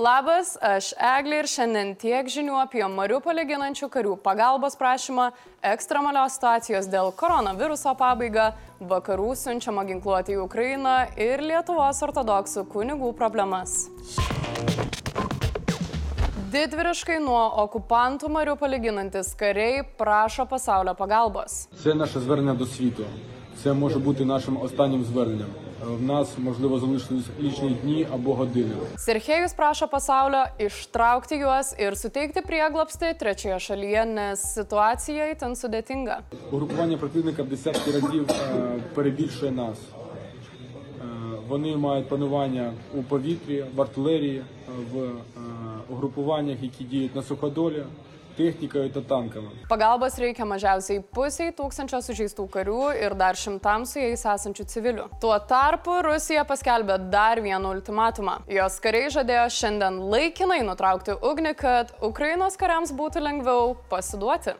Labas, aš Eglė ir šiandien tiek žinių apie Mariupolį ginančių karių pagalbos prašymą, ekstremalios situacijos dėl koronaviruso pabaigą, vakarų siunčiamą ginkluotį į Ukrainą ir Lietuvos ortodoksų kunigų problemas. Didviriškai nuo okupantų Mariupolį ginantis kariai prašo pasaulio pagalbos. Tai naša zvarnė du svytų. Це може бути нашим останнім зверненням. В нас можливо залишились лічні дні або години. Serhėjus prašo pasaulio ištraukti juos ir suteikti prieglopstį trečioje šalyje, nes situacija itin sudėtinga. Угрупування противника в десятки разів е, перебільшує нас. Е, Вони мають панування у повітрі, в артилерії, е, в е, угрупуваннях, які діють на суходолі, technikoje, tankama. Pagalbos reikia mažiausiai pusiai tūkstančio sužeistų karių ir dar šimtams su jais esančių civilių. Tuo tarpu Rusija paskelbė dar vieną ultimatumą. Jos kariai žadėjo šiandien laikinai nutraukti ugnį, kad Ukrainos kariams būtų lengviau pasiduoti.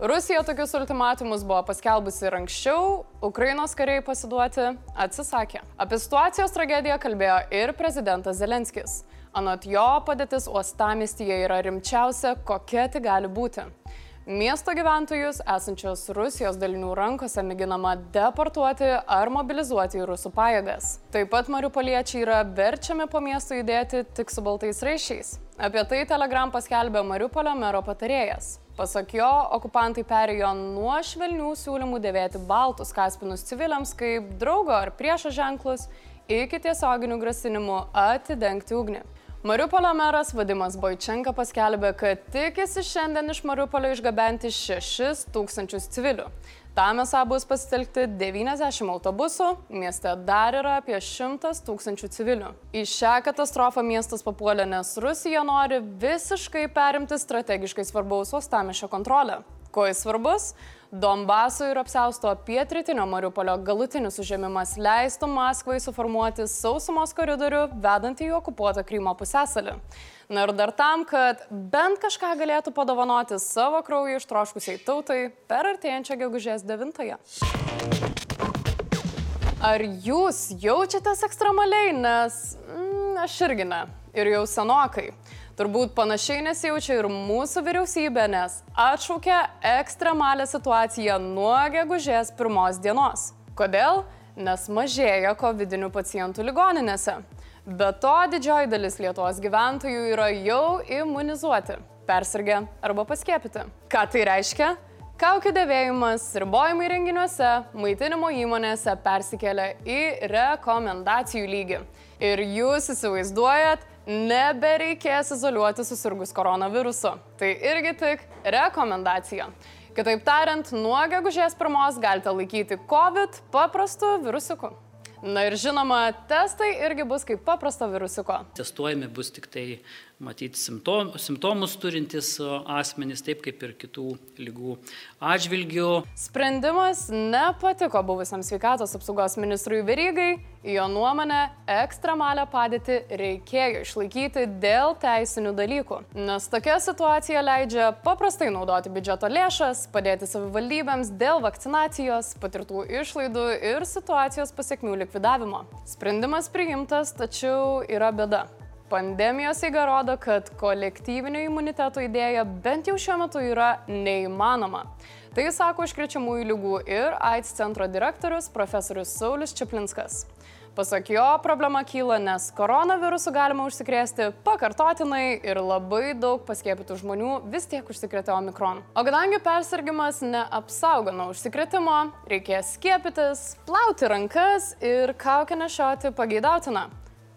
Rusija tokius ultimatumus buvo paskelbusi ir anksčiau, Ukrainos kariai pasiduoti atsisakė. Apie situacijos tragediją kalbėjo ir prezidentas Zelenskis. Anot jo padėtis uostamistyje yra rimčiausia, kokia tik gali būti. Miesto gyventojus esančios Rusijos dalinių rankose mėginama deportuoti ar mobilizuoti į rusų pajėgas. Taip pat mariupoliečiai yra verčiami po miesto judėti tik su baltais raišiais. Apie tai Telegram paskelbė Mariupolio mero patarėjas. Pasak jo, okupantai perėjo nuo švelnių siūlymų dėvėti baltus kaspinus civiliams kaip draugo ar priešo ženklus iki tiesioginių grasinimų atidengti ugnį. Mariupolio meras Vadimas Boičenka paskelbė, kad tikisi šiandien iš Mariupolio išgabenti 6 tūkstančius civilių. Tam esą bus pasitelkti 90 autobusų, mieste dar yra apie 100 tūkstančių civilių. Į šią katastrofą miestas papuolė, nes Rusija nori visiškai perimti strategiškai svarbaus uostamešio kontrolę. Kuo jis svarbus? Donbaso ir apsausto pietritinio Mariupolio galutinis užėmimas leistų Maskvai suformuoti sausumos koridorių vedantį į okupuotą Krymo pusęsalį. Na ir dar tam, kad bent kažką galėtų padovanoti savo kraują ištroškusiai tautai per artėjančią gegužės 9-ąją. Ar jūs jaučiatės ekstremaliai, nes mm, aš irgi ne. Ir jau senokai. Turbūt panašiai nesijaučia ir mūsų vyriausybė, nes atšaukė ekstremalią situaciją nuo gegužės pirmos dienos. Kodėl? Nes mažėja COVID pacientų ligoninėse. Be to, didžioji dalis Lietuvos gyventojų yra jau imunizuoti, persirgę arba paskiepyti. Ką tai reiškia? Kaukių dėvėjimas, ribojimai renginiuose, maitinimo įmonėse persikėlė į rekomendacijų lygį. Ir jūs įsivaizduojat, nebereikės izoliuoti susirgus koronavirusu. Tai irgi tik rekomendacija. Kitaip tariant, nuo gegužės pirmos galite laikyti COVID paprastu virusiuku. Na ir žinoma, testai irgi bus kaip paprasto virusiuko. Testuojami bus tik tai, matyti, simptom, simptomus turintys asmenys, taip kaip ir kitų lygų atžvilgių. Sprendimas nepatiko buvusiam sveikatos apsaugos ministrui Verygai. Jo nuomonė, ekstremalią padėtį reikėjo išlaikyti dėl teisinių dalykų. Nes tokia situacija leidžia paprastai naudoti biudžeto lėšas, padėti savivaldybėms dėl vakcinacijos, patirtų išlaidų ir situacijos pasiekmių likvidavimo. Sprendimas priimtas, tačiau yra bėda. Pandemijos eiga rodo, kad kolektyvinio imuniteto idėja bent jau šiuo metu yra neįmanoma. Tai sako užkrečiamųjų lygų ir AIDS centro direktorius profesorius Saulis Čiaplinskas. Pasak jo, problema kyla, nes koronavirusu galima užsikrėsti pakartotinai ir labai daug paskiepytų žmonių vis tiek užsikrėtė omikron. O kadangi persirgymas neapsaugo nuo užsikrėtimo, reikės skiepytis, plauti rankas ir kaukę nešioti pageidautina.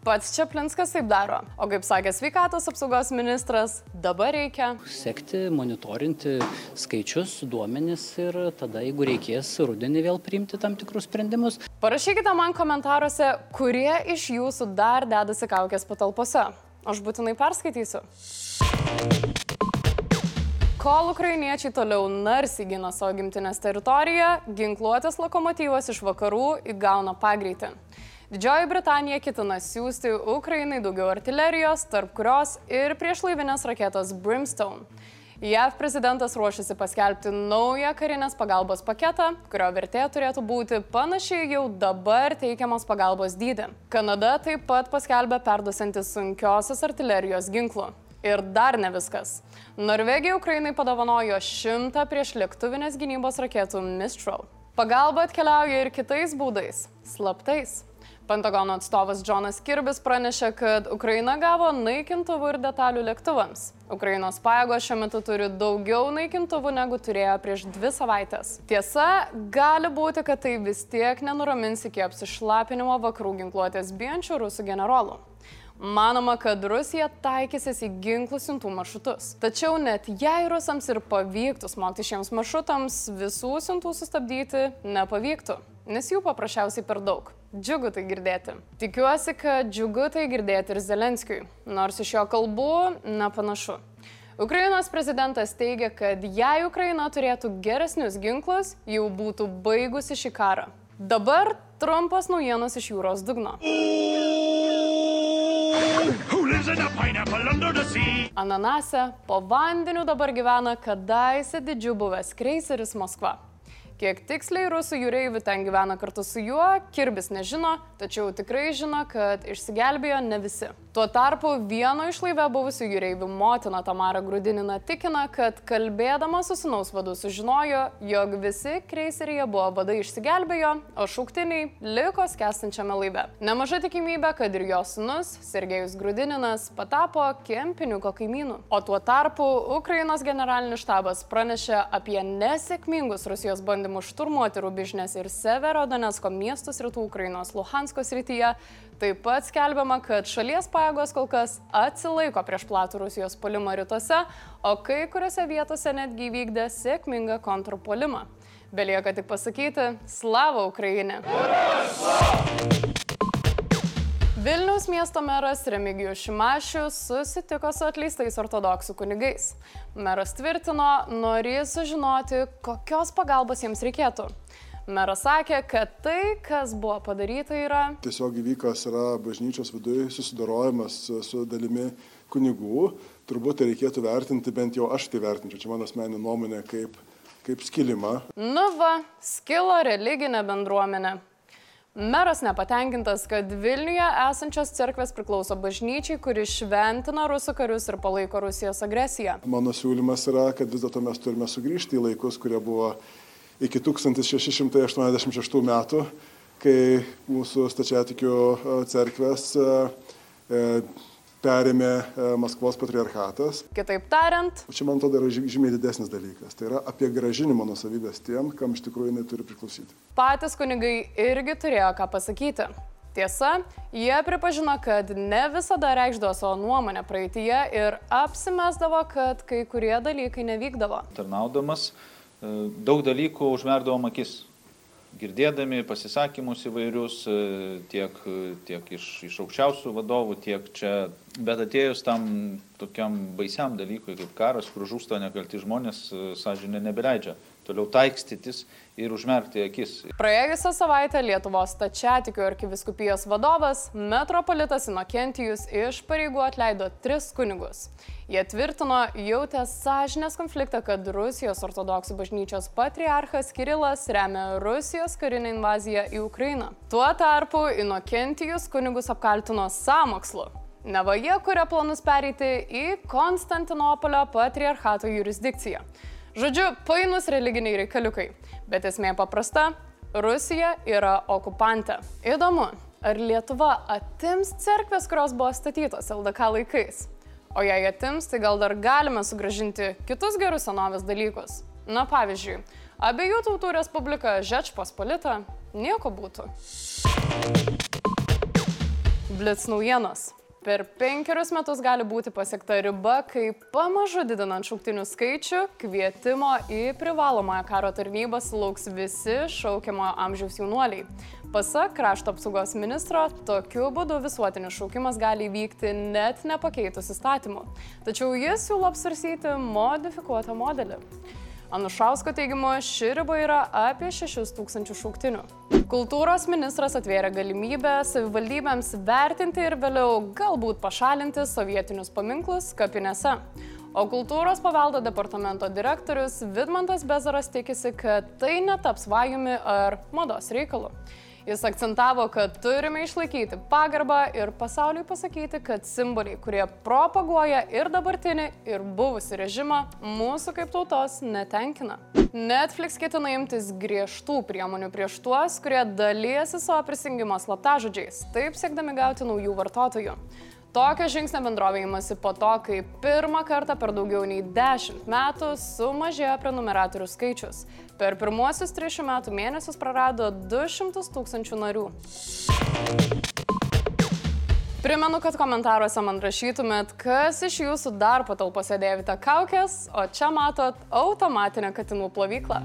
Pats Čiaplinskas taip daro. O kaip sakė sveikatos apsaugos ministras, dabar reikia Sekti, monitorinti skaičius, duomenis ir tada, jeigu reikės, rudenį vėl priimti tam tikrus sprendimus. Parašykite man komentaruose, kurie iš jūsų dar dedasi kaukės patalpose. Aš būtinai perskaitysiu. Kol ukrainiečiai toliau narsiai gina savo gimtinės teritoriją, ginkluotės lokomotyvas iš vakarų įgauna pagreitį. Didžioji Britanija ketina siūsti Ukrainai daugiau artilerijos, tarp kurios ir priešlaivinės raketos Brimstone. JAV prezidentas ruošiasi paskelbti naują karinės pagalbos paketą, kurio vertė turėtų būti panašiai jau dabar teikiamos pagalbos dydį. Kanada taip pat paskelbė perduosantis sunkiosios artilerijos ginklų. Ir dar ne viskas. Norvegija Ukrainai padovanojo šimtą prieš lėktuvinės gynybos raketų Mistral. Pagalba atkeliauja ir kitais būdais - slaptais. Pentagono atstovas Jonas Kirbis pranešė, kad Ukraina gavo naikintuvų ir detalių lėktuvams. Ukrainos pajėgos šiuo metu turi daugiau naikintuvų negu turėjo prieš dvi savaitės. Tiesa, gali būti, kad tai vis tiek nenuramins iki apsišlapinimo vakarų ginkluotės bijančių rusų generolų. Manoma, kad Rusija taikysis į ginklų siuntų maršrutus. Tačiau net jei rusams ir pavyktų smogti šiems maršrutams, visų siuntų sustabdyti nepavyktų nes jų paprasčiausiai per daug. Džiugu tai girdėti. Tikiuosi, kad džiugu tai girdėti ir Zelenskiui, nors iš jo kalbų nepanašu. Ukrainos prezidentas teigia, kad jei Ukraina turėtų geresnius ginklus, jau būtų baigusi šį karą. Dabar trumpas naujienos iš jūros dugno. Ananase po vandeniu dabar gyvena kadaise didžiu buvęs kreiseris Moskva. Kiek tiksliai rusų jūreivių ten gyvena kartu su juo, Kirbis nežino, tačiau tikrai žino, kad išsigelbėjo ne visi. Tuo tarpu vieno iš laive buvusių jūreivių motina Tamara Grudinina tikina, kad kalbėdama su sinaus vadu sužinojo, jog visi kreiseryje buvo vadai išsigelbėjo, o šauktiniai liko skęstančiame laive. Nemaža tikimybė, kad ir jos sunus, Sergejus Grudininas, patapo kempiniuko kaimynu. O tuo tarpu Ukrainos generalinis štabas pranešė apie nesėkmingus Rusijos bandymus šturmuoti Rubižnės ir Severo Donetsko miestus rytų Ukrainos Luhansko srityje. Taip pat skelbiama, kad šalies pajėgos kol kas atsilaiko prieš platų Rusijos polimą rytuose, o kai kuriuose vietose netgi įvykdė sėkmingą kontrpuolimą. Belieka tik pasakyti, slava Ukrainė! Vilniaus miesto meras Remigijus Šimašius susitiko su atleistais ortodoksų kunigais. Meras tvirtino, norės sužinoti, kokios pagalbos jiems reikėtų. Meras sakė, kad tai, kas buvo padaryta, yra... Tiesiog įvykas yra bažnyčios viduje susidorojimas su dalimi kunigų. Turbūt tai reikėtų vertinti, bent jau aš tai vertinčiau, čia mano asmeninė nuomonė, kaip, kaip skilimą. Nu va, skilo religinė bendruomenė. Meras nepatenkintas, kad Vilniuje esančios cerkvės priklauso bažnyčiai, kuri šventina rusų karius ir palaiko Rusijos agresiją. Mano siūlymas yra, kad vis dėlto mes turime sugrįžti į laikus, kurie buvo iki 1686 metų, kai mūsų stačiatikių cerkvės perėmė e, Maskvos patriarchatas. Kitaip tariant. Čia man atrodo yra žymiai didesnis dalykas. Tai yra apie gražinimą nusavybės tiem, kam iš tikrųjų jinai turi priklausyti. Patys kunigai irgi turėjo ką pasakyti. Tiesa, jie pripažino, kad ne visada reikšdavo savo nuomonę praeitie ir apsimesdavo, kad kai kurie dalykai nevykdavo. Tarnaudamas e, daug dalykų užmerdavom akis. Girdėdami pasisakymus įvairius e, tiek, tiek iš, iš aukščiausių vadovų, tiek čia, bet atėjus tam tokiam baisiam dalykui kaip karas, kur žūsta nekalti žmonės, e, sąžinė nebeleidžia toliau taikstytis ir užmerkti akis. Praėjusią savaitę Lietuvos tačiatikių arkiviskupijos vadovas metropolitas Inokentijus iš pareigų atleido tris kunigus. Jie tvirtino, jautė sąžinės konfliktą, kad Rusijos ortodoksų bažnyčios patriarchas Kirilas remia Rusijos karinę invaziją į Ukrainą. Tuo tarpu Inokentijus kunigus apkaltino samokslu. Neva jie kuria planus pereiti į Konstantinopolio patriarchato jurisdikciją. Žodžiu, painus religiniai reikaliukai. Bet esmė paprasta - Rusija yra okupantė. Įdomu, ar Lietuva atims cerkves, kurios buvo statytos LDK laikais? O jei atims, tai gal dar galime sugražinti kitus gerus senovės dalykus. Na pavyzdžiui, abiejų tautų respublika Žečpospolita nieko būtų. Blitz naujienos. Per penkerius metus gali būti pasiekta riba, kai pamažu didinant šauktinių skaičių, kvietimo į privalomąją karo tarnybą sulauks visi šaukiamojo amžiaus jaunuoliai. Pasak krašto apsaugos ministro, tokiu būdu visuotinis šaukimas gali įvykti net nepakeitus įstatymų. Tačiau jis siūlo apsvarsyti modifikuotą modelį. Anušausko teigimu, ši riba yra apie 6000 šauktinių. Kultūros ministras atvėrė galimybę savivaldybėms vertinti ir vėliau galbūt pašalinti sovietinius paminklus kapinėse. O kultūros paveldo departamento direktorius Vidmantas Bezaras tikisi, kad tai netaps vajumi ar mados reikalu. Jis akcentavo, kad turime išlaikyti pagarbą ir pasauliui pasakyti, kad simboliai, kurie propaguoja ir dabartinį, ir buvusi režimą, mūsų kaip tautos netenkina. Netflix ketina imtis griežtų priemonių prieš tuos, kurie dalyjasi savo prisijungimo slaptažodžiais, taip siekdami gauti naujų vartotojų. Tokio žingsnio bendrovė įmasi po to, kai pirmą kartą per daugiau nei 10 metų sumažėjo prenumeratorių skaičius. Per pirmuosius 300 metų mėnesius prarado 200 tūkstančių narių. Primenu, kad komentaruose man rašytumėt, kas iš jūsų dar patalpose dėvite kaukės, o čia matot automatinę katinų plovyklą.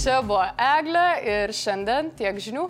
Čia buvo Eglė ir šiandien tiek žinių.